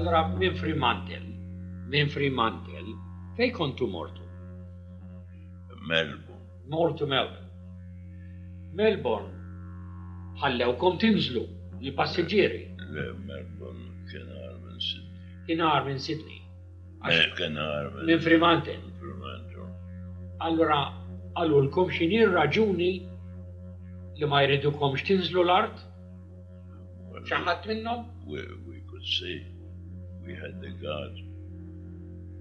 Allura minn Fremantle, minn Fremantle, fej kontu mortu? Melbourne. Mortu Melbourne. Melbourne, ħallewkom tinżlu, li passiġġieri. Le, Melbourne kien għal minn Sydney. Inhar minn Sydney. Hekk inhar minn. Minn Fremantle. Minn Fremantle. Allura qalulkom x'inhi r-raġuni li ma jridukomx tinżlu l-art? Xi ħadd minnhom? We, we could see. We had the guard.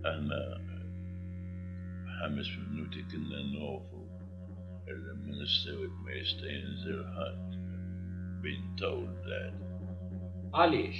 Aħna ħames minuti kinna nofu il-Ministeru ma jista' jinżel ħadd. Been told that. Għaliex?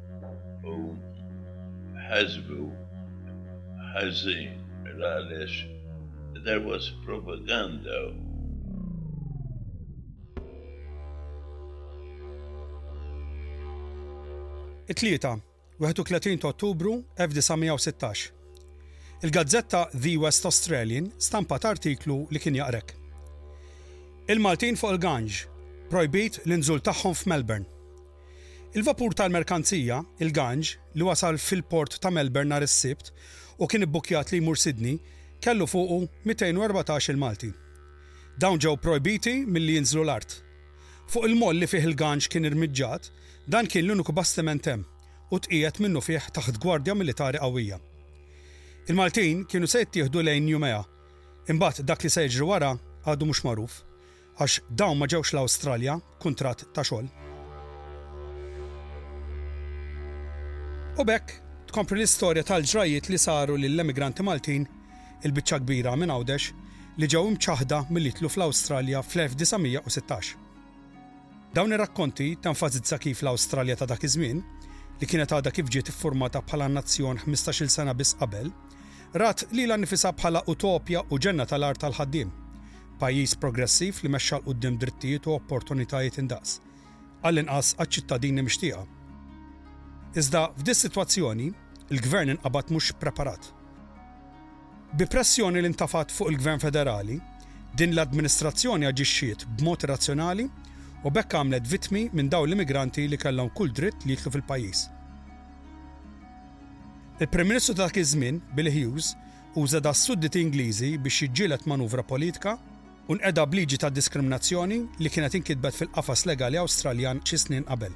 u ħasbu ħażin għaliex there was propaganda. It-Tlieta, 31 ta' Ottubru 1916. Il-gazzetta The West Australian stampat artiklu li kien jaqrek. Il-Maltin fuq il-Ganj, projbit l-inżul tagħhom f'Melbourne. Il-vapur tal-merkanzija, il-Ganj, li wasal fil-port ta' Melbourne nhar is-Sibt u kien ibbukkjat li jmur Sydney, kellu fuqu 214-il Malti. Dawn ġew projbiti milli jinżlu l-art. Fuq il-moll li fih il-Ganj kien irmiġġat, dan kien l-uniku bastiment hemm u tqiegħed minnufih taħt gwardja militari qawwija. Il-Maltin kienu se jittieħdu lejn Noumea, imbagħad dak li se jiġri wara għadu mhux magħruf. Għax dawn ma ġewx l-Awstralja b'kuntratt ta' xogħol. U b'hekk tkompli l-istorja tal-ġrajjiet li saru lill-emigranti Maltin, il-biċċa kbira minn Għawdex, li ġew imċaħħda milli jidħlu fl-Awstralja fl-1916. Dawn ir-rakkonti tenfasizza kif l-Awstralja ta' dak iż-żmien, li kienet għadha kif ġiet iffurmata bħala nazzjon ħmistax-il sena biss qabel, rat lilha nnifisha bħala utopja u ġenna tal-art għall-ħaddiem, pajjiż progressiv li mexxa 'l quddiem drittijiet u opportunitajiet indaqs, għall-inqas għaċ-ċittadini mixtieqa. Iżda f'dis-sitwazzjoni, il-Gvern inqabad mhux preparat. Bi pressjoni li ntafgħet fuq il-Gvern Federali, din l-Administrazzjoni aġixxiet b'mod irrazzjonali u b'hekk għamlet vittmi minn dawn l-immigranti li kellhom kull dritt li jidħlu fil-pajjiż. Il-Prim Ministru ta' dak iż-żmien, Billy Hughes, uża das-sudditi Ingliżi biex jiġġieled manuvra politka u nqeda b'liġi ta' diskriminazzjoni li kienet inkitbet fil-qafas legali Awstraljan xi snin qabel.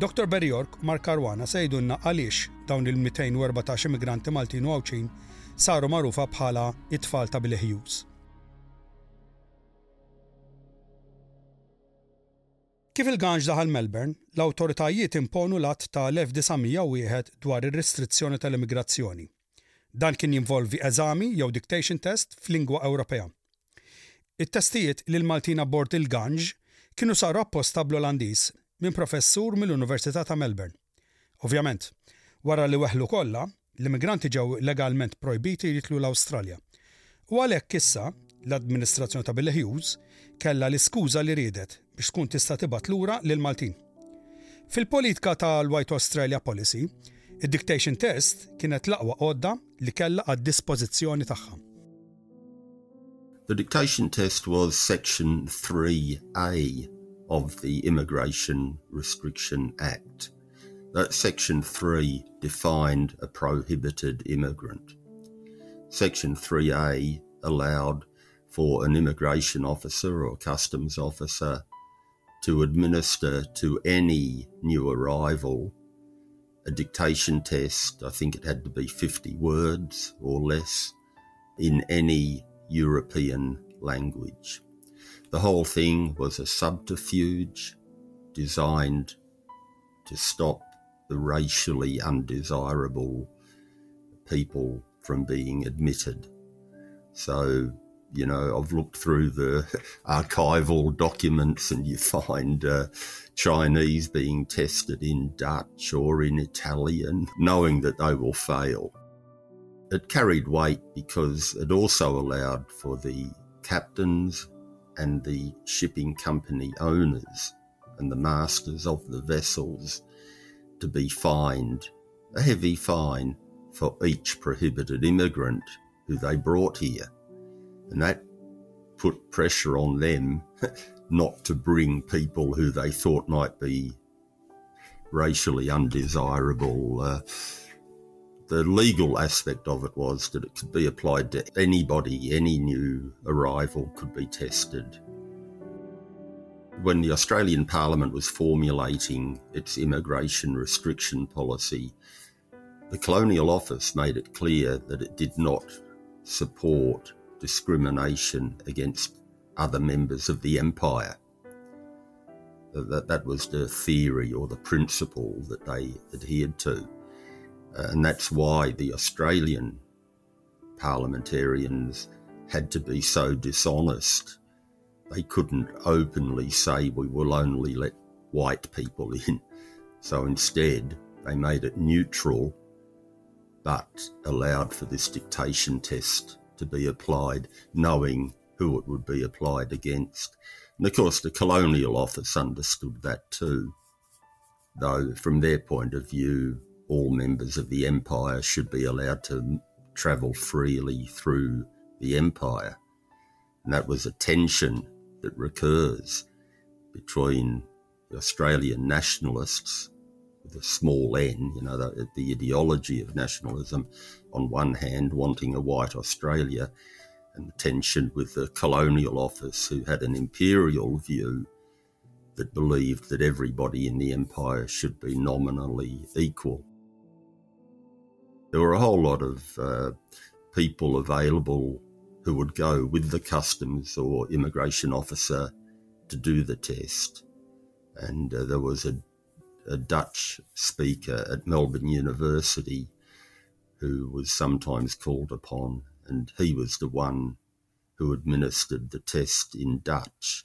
Dottor Berriorg, Mark Caruana se jgħidulna għaliex dawn il-214 immigranti Maltin u Għawdxin saru magħrufa bħala t-tfal ta' Billy Hughes. Kif il-ganx daħal Melbourne, l-awtoritajiet imponu l-Att ta' l-1901 dwar ir-Restrizzjoni ta' l-Immigrazzjoni. Dan kien jinvolvi eżami jew dictation test f'lingwa Ewropea. It-testijiet lil Maltin abbord il-ganx kienu saru apposta bl-Olandiż minn professur mill-Università ta' Melbourne. Ovvjament, wara li weħlu kollha, l-immigranti ġew legalment projbiti jidħlu l-Awstralja. U għalhekk issa, l-administrazzjoni ta' Billy Hughes kellha l-iskuża li riedet biex tkun tista' tibgħat lura lill-Maltin. Fil-politika ta' l-White Australia Policy, id-dictation test kienet l-aqwa għodda li kellha għad-dispożizzjoni tagħha. The dictation test was section 3A of the Immigration Restriction Act. That section 3 defined a prohibited immigrant. Section 3A allowed for an immigration officer or customs officer to administer to any new arrival a dictation test. I think it had to be 50 words or less in any European language. The whole thing was a subterfuge designed to stop the racially undesirable people from being admitted. So you know, I've looked through the archival documents and you find uh, Chinese being tested in Dutch or in Italian, knowing that they will fail. It carried weight because it also allowed for the captains and the shipping company owners and the masters of the vessels to be fined, a heavy fine for each prohibited immigrant who they brought here. And that put pressure on them not to bring people who they thought might be racially undesirable. Uh, the legal aspect of it was that it could be applied to anybody, any new arrival could be tested. When the Australian Parliament was formulating its immigration restriction policy, the Colonial Office made it clear that it did not support discrimination against other members of the empire. That, that was the theory or the principle that they adhered to. Uh, and that's why the Australian parliamentarians had to be so dishonest. They couldn't openly say, we will only let white people in. So instead, they made it neutral but allowed for this dictation test to be applied, knowing who it would be applied against. And of course, the colonial office understood that too, though, from their point of view, all members of the empire should be allowed to travel freely through the empire. And that was a tension that recurs between Australian nationalists the small n, you know, the, the ideology of nationalism on one hand, wanting a white Australia, and the tension with the colonial office who had an imperial view that believed that everybody in the empire should be nominally equal. There were a whole lot of uh, people available who would go with the customs or immigration officer to do the test. And uh, there was a a Dutch speaker at Melbourne University who was sometimes called upon, and he was the one who administered the test in Dutch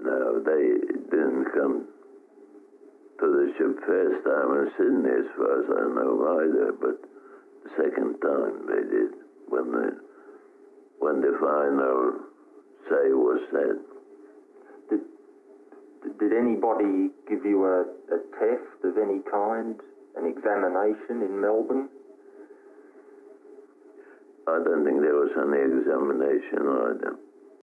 Now, they didn't come to the ship first time in Sydney, as far as I know either, but the second time they did, when the, when the final say was said. Did, did anybody give you a, a test of any kind, an examination in Melbourne? I don't think there was any examination order.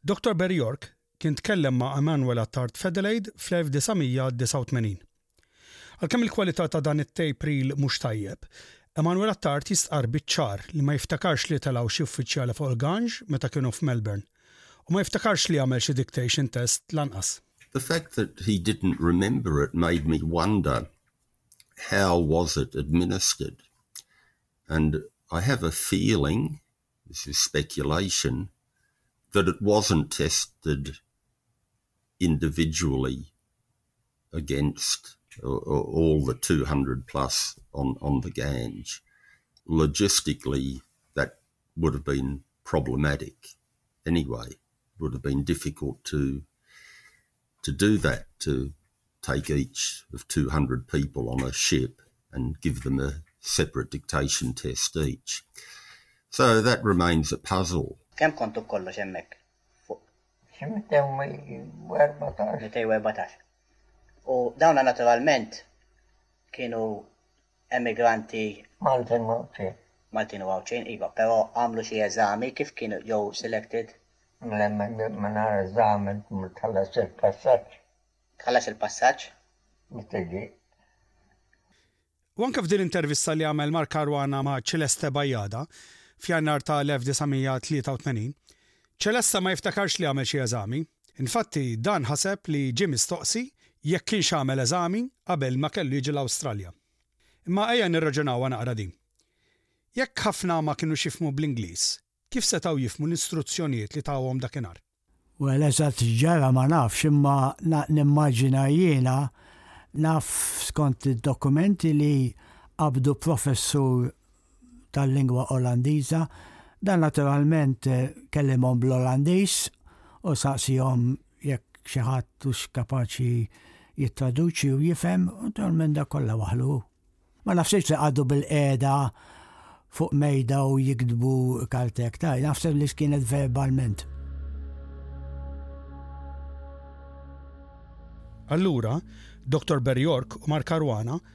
Dr. Barry York Kien tkellem ma' Emmanuel Attard f'Adelaide fl-1989. Għalkemm il-kwalità ta' dan it-tape reel mhux tajjeb, Emmanuel Attard jistqarr biċ-ċar li ma jiftakarx li telgħu xi uffiċjali fuq il-ganj meta kienu f'Melbourne. U ma jiftakarx li għamel xi dictation test lanqas. The fact that he didn't remember it made me wonder how was it administered and I have a feeling this is speculation, that it wasn't tested individually against uh, uh, all the 200 plus on, on the Gange. Logistically, that would have been problematic anyway. It would have been difficult to to do that, to take each of 200 people on a ship and give them a separate dictation test each. So that remains a puzzle. Kem kontu kollox hemmhekk? Ximtew 14. U dawna naturalment kienu emigranti Maltin u Għawdxin. Maltin u Għawdxin, iva, però għamlu xi eżami kif kienu ġew selected? Le mingħajr eżami int ma tħallasx il-passaġġ. Tħallas il-passaġġ? Meta ġie. U anke f'din l-intervista li għamel Mark Caruana ma' Celeste Bajada, f'Jannar tal-1983, Celeste ma jiftakarx li għamel xi eżami. Infatti dan ħaseb li ġie mistoqsi jekk kienx għamel eżami qabel ma kellu jiġi l-Awstralja. Imma ejja nirraġunawha naqra din. Jekk ħafna ma kinux jifhmu bl-Ingliż, kif setgħu jifhmu l-instruzzjonijiet li tawhom dakinhar? Well eżatt x'ġara ma nafx imma nimmaġina jiena naf skont id-dokumenti li qabdu professur tal-lingwa Olandiża. Dan naturalment eh, kellimhom bl-Olandiż u saqsihom jekk xi ħadd hux kapaċi jittraduċi u jifhem, u naturalment da kollha waħlu. Ma nafsibx li għaddu bil-qeda fuq mejda u jikdbu kaltek ta' nafseb li kienet verbalment. Allura, Dr. Berjork u Mark Arwana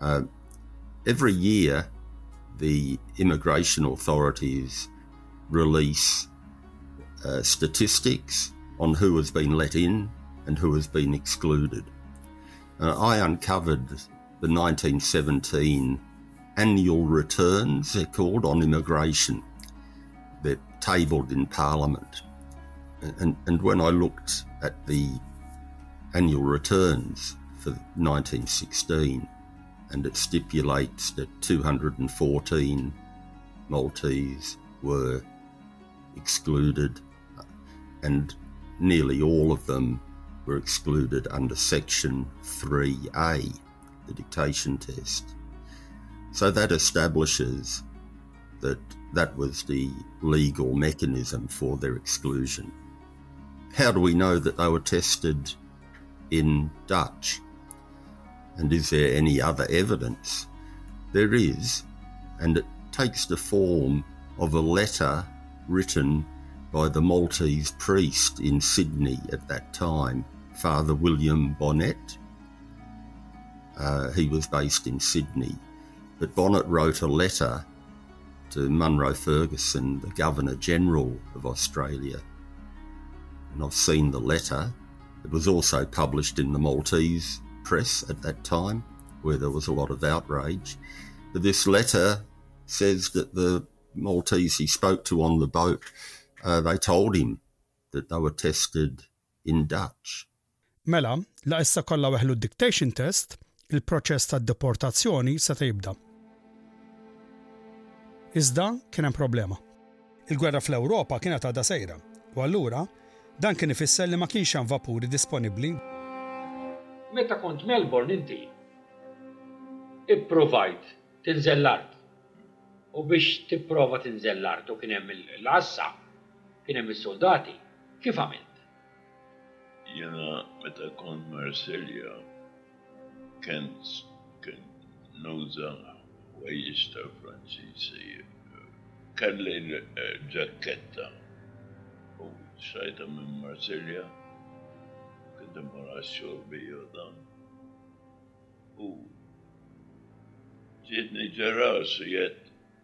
Uh, every year, the immigration authorities release uh, statistics on who has been let in and who has been excluded. Uh, I uncovered the 1917 annual returns, they're called, on immigration. They're tabled in Parliament. And, and when I looked at the annual returns for 1916, and it stipulates that 214 Maltese were excluded and nearly all of them were excluded under Section 3A, the dictation test. So that establishes that that was the legal mechanism for their exclusion. How do we know that they were tested in Dutch? And is there any other evidence? There is, and it takes the form of a letter written by the Maltese priest in Sydney at that time, Father William Bonnet. Uh, he was based in Sydney, but Bonnet wrote a letter to Munro Ferguson, the Governor General of Australia. And I've seen the letter. It was also published in the Maltese press at that time, where there was a lot of outrage. But this letter says that the Maltese he spoke to on the boat uh, they told him that they were tested in Dutch. Mela, la issa kollha weħlu d-dictation test, il-proċess tad-deportazzjoni seta' jibda. Iżda kien hemm problema. Il-gwerra fl-Ewropa kienet għadha sejra, u allura dan kien ifisser li ma kienx hemm vapuri disponibbli. Meta kont Melbourne inti ippruvajt tinżel l-art, u biex tipprova tinżel l-art u kien hemm l-għassa, kien hemm is-suldati, kif għamilt? Jiena meta kont Marsilja kent nuża ħwejjeġ tal-Franċiżi. Kelli ġakketta u xtrajtha minn Marsilja, kont immur għax-xogħol bija u dan. U ġietni ġara għax jett.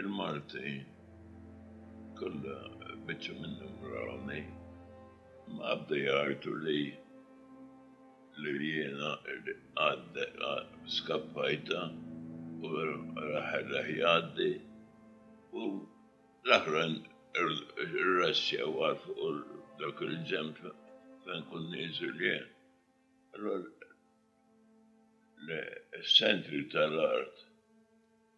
Il-Malti kollha biċċa minnhom rawni, imma għadda jgħajtu li lil jiena għadda skappajta u ra ħelleħ jgħaddi u l-aħrajn rressjaw għal fuq dak il-ġenb fejn kont nieżel jien. Allura l-sentri tal-art.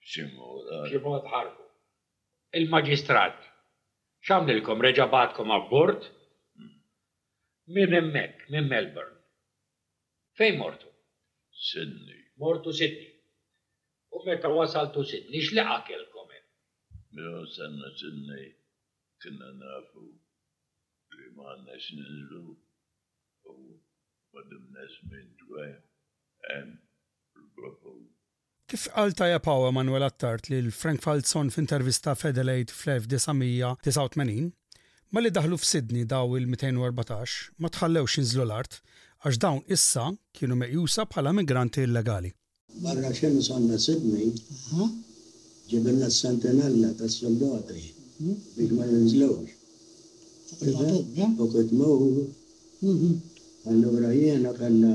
B'xi mod ħarbu. Il-Maġistrat x'għamlilkom reġa' bagħatkom abbord? Minn hemmhekk, minn Melbourne, fejn mortu? Sydney. Mortu Sydney. U meta wasaltu Sydney, x'laqgħa kellkom hemm? Meta wasalna Sydney, kinna nafu li ma għandna x'ninżlu u ma dimna żmien dwar hemm l-Bloppo Kif qal tajjeb hawn Emanuel Attard lil Frank Falzon f'intervista f'Adelaide fl-1989, malli daħlu f'Sydney dawn il-214 ma tħallewx jinżlu l-art għax dawn issa kienu meqjusa bħala migranti illegali. Barra xi nżonna Sydney ġibilna s-sentinella tas-suldati biex ma jinżlux. U kitmu, allura jiena kellna.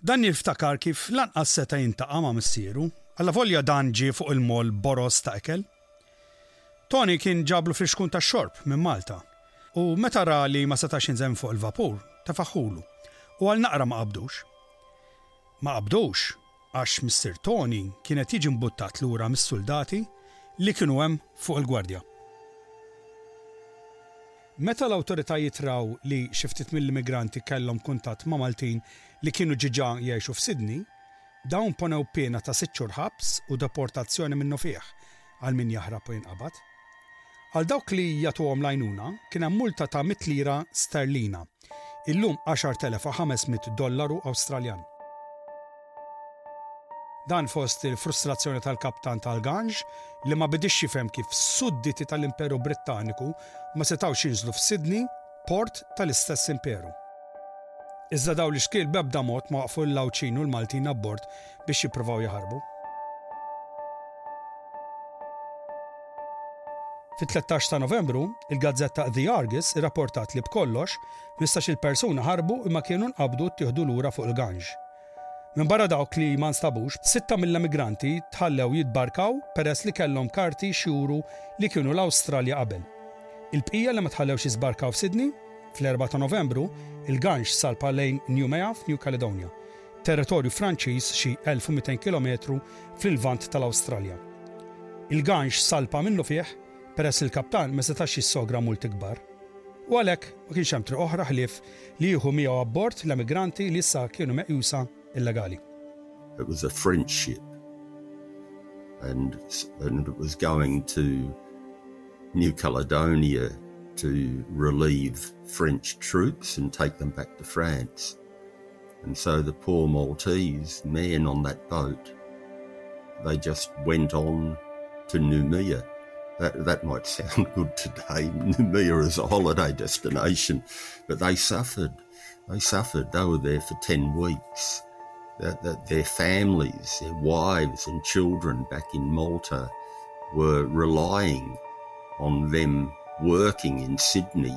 Dan jiftakar kif lanqas seta' jintaqa' ma' missieru, allavolja dan ġie fuq il-moll boroż ta' ikel. Toni kien ġablu frixkun tax-xorb minn Malta u meta ra li ma setax jinżemm fuq il-vapur, tefaħħulu u għal naqra ma qabdux. Ma qabdux għax Missier Tony kien qed jiġi mbuttat lura mis-suldati li kienu hemm fuq il-gwardja. Meta l-awtoritajiet raw li xi ftit mill-immigranti kellhom kuntatt ma' Maltin li kienu ġiġa jgħixu f'Sydney, dawn ponew piena ta' sitt xhur ħabs u deportazzjoni minnufih għal min jaħrab u jinqabad. Għal dawk li jagħtuhom l-għajnuna kien hemm multa ta' mitt lira sterlina. Illum 10,500 dollaru Awstraljan. Dan fost il-frustrazzjoni tal-kaptan tal-ganj li ma bidiex jifhem kif sudditi tal-Imperu Brittaniku ma setgħux jinżlu f'Sydney, port tal-istess Imperu. Iżda dawn l-ixkiel b'ebda mod ma waqqfu lill-Għawdxin u l-Maltin abbord biex jippruvaw jaħarbu. Fit-13 ta' Novembru, il-gazzetta The Argus irrapportat li b'kollox, mistax-il persuna ħarbu imma kienu nqabdu u ttieħdu lura fuq il-Ganj. Minbarra dawk li ma nstabux, sitta mill-emigranti tħallew jitbarkaw peress li kellhom karti x'juru li kienu l-Awstralja qabel. Il-bqija li ma tħallewx jiżbarkaw f'Sydney, fl-4 ta' Novembru, il-Ganj salpa lejn Nouméa f'New Caledonia. territorju Franċiż xi 1,200 kilometru fl-Lvant tal-Awstralja. Il-ganx salpa minnufih peress li l-kaptan ma setax jissogra multi kbar. U għalhekk ma kienx hemm triq oħra ħlief li jieħu miegħu abbord l-emigranti li issa kienu meqjusa illegali. It was a French ship and, and it was going to New Caledonia to relieve French troops and take them back to France. And so the poor Maltese men on that boat, they just went on to Numia. That, that might sound good today. Numia is a holiday destination, but they suffered. They suffered. They were there for 10 weeks that, their families, their wives and children back in Malta were relying on them working in Sydney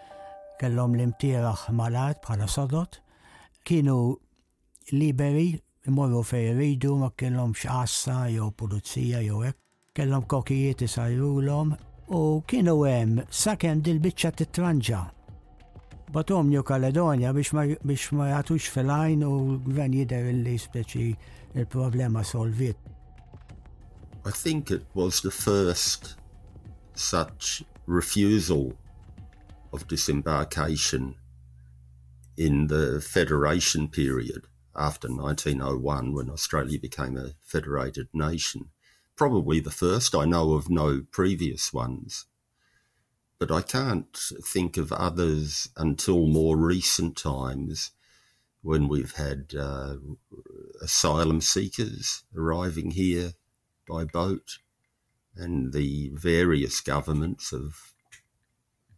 kellhom l-imtieraħ mal-art bħala sodod, kienu liberi imorru fej iridu ma kellhom x'qassa jew pulizija jew hekk, kellhom kokijiet isajrulhom u kienu hemm sakemm dil-biċċa titranġa. Batom New Caledonia biex ma, biex ma jagħtux fil-għajn u l-gvern jidher li speċi il-problema solvit. I think it was the first such refusal of disembarkation in the Federation period after 1901 when Australia became a federated nation. Probably the first, I know of no previous ones but I can't think of others until more recent times when we've had uh, asylum seekers arriving here by boat, and the various governments of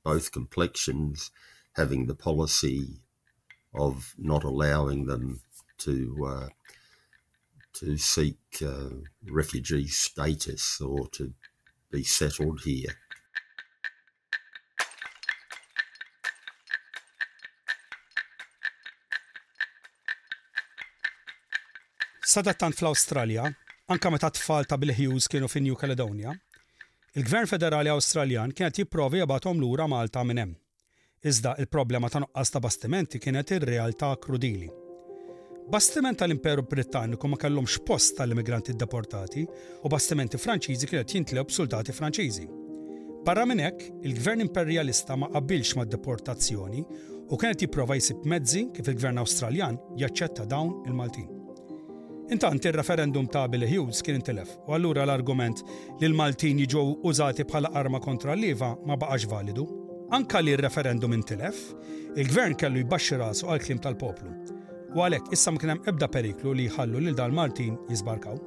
both complexions having the policy of not allowing them to uh, to seek uh, refugee status or to be settled here. Sadattant fl-Awstralja, anke meta t-tfal ta' Bill Hughes kienu fi New Caledonia, il-Gvern Federali Awstraljan kien qed jipprova jibgħathom lura Malta minn hemm. Iżda, il-problema ta' nuqqas ta' bastimenti kienet ir-realtà krudili. Bastiment tal-Imperu Brittaniku ma kellhomx post għall-immigranti ddeportati u bastimenti Franċiżi kienu qed jintlew b'suldati Franċiżi. Barra minn hekk, il-Gvern Imperjalista ma qabilx mad-deportazzjoni u kien qed jipprova jsib mezzi kif il-Gvern Awstraljan jaċċetta dawn il-Maltin. Intant, ir-referendum ta' Billy Hughes kien intilef u allura l-argument li l-Maltin jiġu użati bħala arma kontra l-lieva ma baqax validu. Anke li r-referendum intilef, Il-Gvern kellu jbaxxi rasu għall-kliem tal-poplu. U għalhekk issa ma kien hemm ebda periklu li jħallu lil dal-Maltin jiżbarkaw.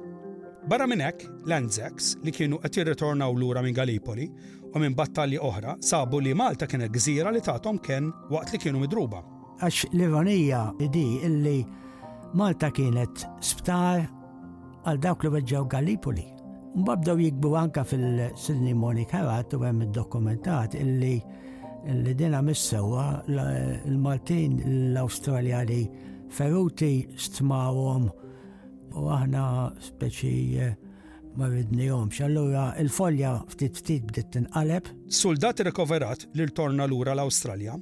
Barra minn hekk, l-Anzacs li kienu qed jirritornaw lura minn Gallipoli u minn battalji oħra sabu li Malta kienet gżira li tagħthom kenn waqt li kienu midruba. Għax l-ironija di illi Malta kienet sptar għal dawk li weġġew Gallipoli. Mbagħad bdew jikbu anka fil-Sidney Morning Herald u hemm iddokumentat illi li dina mis-sewwa l-Maltin l-Awstraljani feruti stmawhom u aħna speċi eh, ma ridnihom. Allura il-folja ftit ftit bdiet tinqaleb. Soldat irrekoverat li rtorna lura l-Awstralja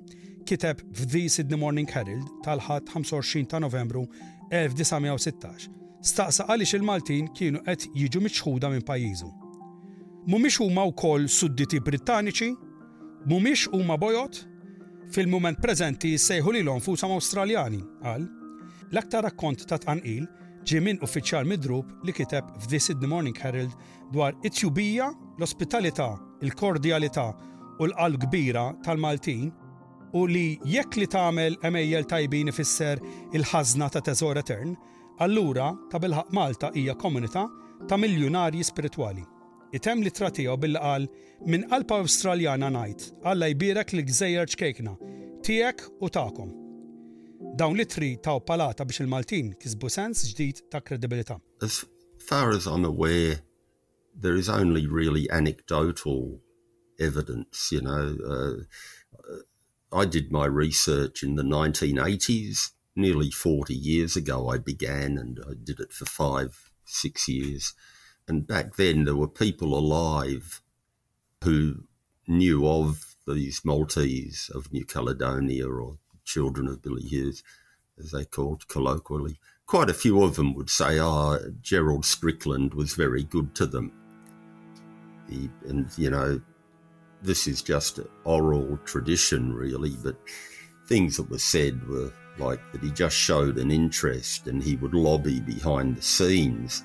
kiteb f'The Sydney Morning Herald tal-ħadd 25 ta' Novembru 1916 staqsa għaliex il-Maltin kienu qed jiġu miċħuda minn pajjiżu. Mhumiex huma wkoll sudditi Brittaniċi? Mhumiex huma bojod? Fil-mument preżenti jissejħu lilhom nfushom Awstraljani, qal. L-aktar rakkont ta' tqanqil ġie minn uffiċjal midrub li kiteb f'The Sydney Morning Herald dwar it-tjubija, l-ospitalità, il-kordjalità u l-qalb kbira tal-Maltin u li jekk li tagħmel għemejjel tajbin ifisser il-ħażna ta' teżor etern, Allura, tabilħaqq Malta hija komunità ta' miljunarji spiritwali. Itemm l-ittra tiegħu billi qal, Minn qalb Awstraljana ngħid, Alla jbierek lill-gżejjer ċkejkna, tiegħek u tagħkom. Dawn l-ittri taw palata biex il-Maltin kisbu sens ġdid ta' kredibilità. As far as I'm aware, there is only really anecdotal evidence, you know, uh, I did my research in the 1980s, nearly 40 years ago. I began and I did it for five, six years. And back then, there were people alive who knew of these Maltese of New Caledonia or children of Billy Hughes, as they called colloquially. Quite a few of them would say, "Ah, oh, Gerald Strickland was very good to them. He, and, you know, this is just oral tradition, really, but things that were said were like that he just showed an interest and he would lobby behind the scenes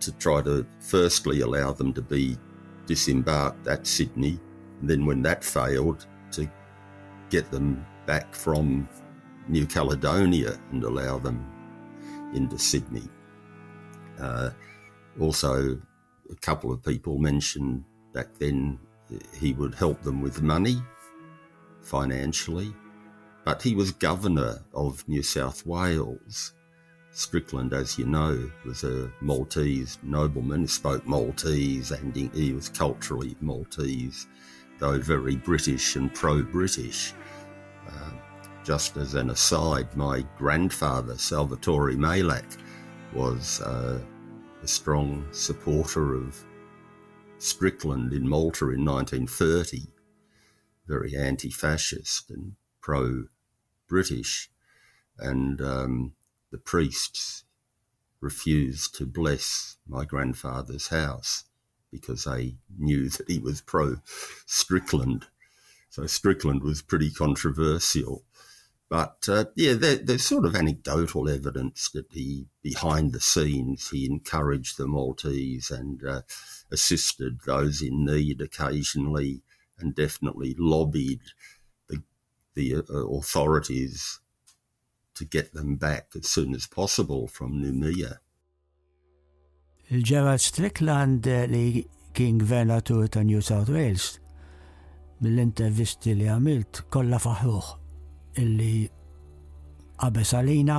to try to firstly allow them to be disembarked at Sydney, and then when that failed, to get them back from New Caledonia and allow them into Sydney. Uh, also, a couple of people mentioned back then he would help them with money financially. But he was governor of New South Wales. Strickland, as you know, was a Maltese nobleman who spoke Maltese and he was culturally Maltese, though very British and pro British. Uh, um, just as an aside, my grandfather, Salvatore Malak, was uh, a strong supporter of Strickland in Malta in 1930, very anti fascist and pro British, and um, the priests refused to bless my grandfather's house because they knew that he was pro Strickland. So Strickland was pretty controversial. But uh, yeah, there's sort of anecdotal evidence that he, behind the scenes, he encouraged the Maltese and uh, assisted those in need occasionally, and definitely lobbied the, the uh, authorities to get them back as soon as possible from Numia. Il-Gerald Strickland eh, li kien gvernatur ta' New South Wales mill-intervisti li għamilt kollha faħruħ illi qabeż għalina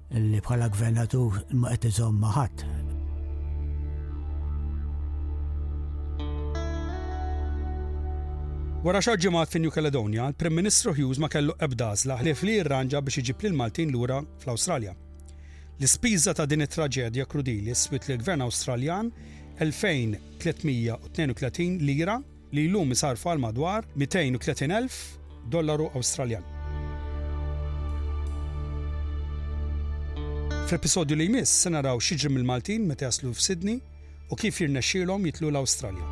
Li bħala gvernatur ma qed iżomm ma' ħadd. Wara xar ġimgħat fi New Caledonia, l-Prim Ministru Hughes ma kellu ebda għażla ħlief li jirranġa biex iġib lil Maltin lura fl-Awstralja. L-ispiża ta' din it-traġedja krudili swiet lill-Gvern Awstraljan 2332 lira li llum isarrfu għal madwar 230,000 dollaru Awstraljan. Fl-episodju li jmiss se naraw x'jiġri mill-Maltin meta jaslu f'Sydney u kif jirnexxielhom jitlu l-Awstralja.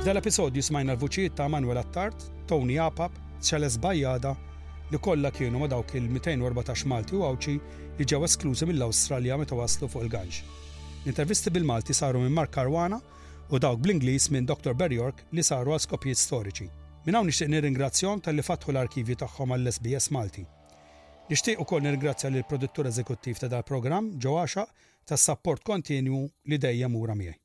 F'dan l-episodju smajna l-vuċijiet ta' Manuel Attard, Tony Apap, Charles Bajada li kollha kienu ma' dawk il-214 Malti u Għawdxi li ġew esklużi mill-Awstralja meta waslu fuq il-ganx. L-intervisti bil-Malti saru minn Mark Caruana u dawk bl-Ingliż minn Doctor Berriork li saru għal skopijiet storiċi. Minn hawn nixtieq nirringrazzjahom talli fattħu l-arkivji tagħhom għall-SBS Malti. Nixtieq ukoll nirringrazzja lill-Produttur Eżekuttiv ta' dal-programm, Joe Għaxaq, tas-sapport kontinwu li dejjem ura miegħi.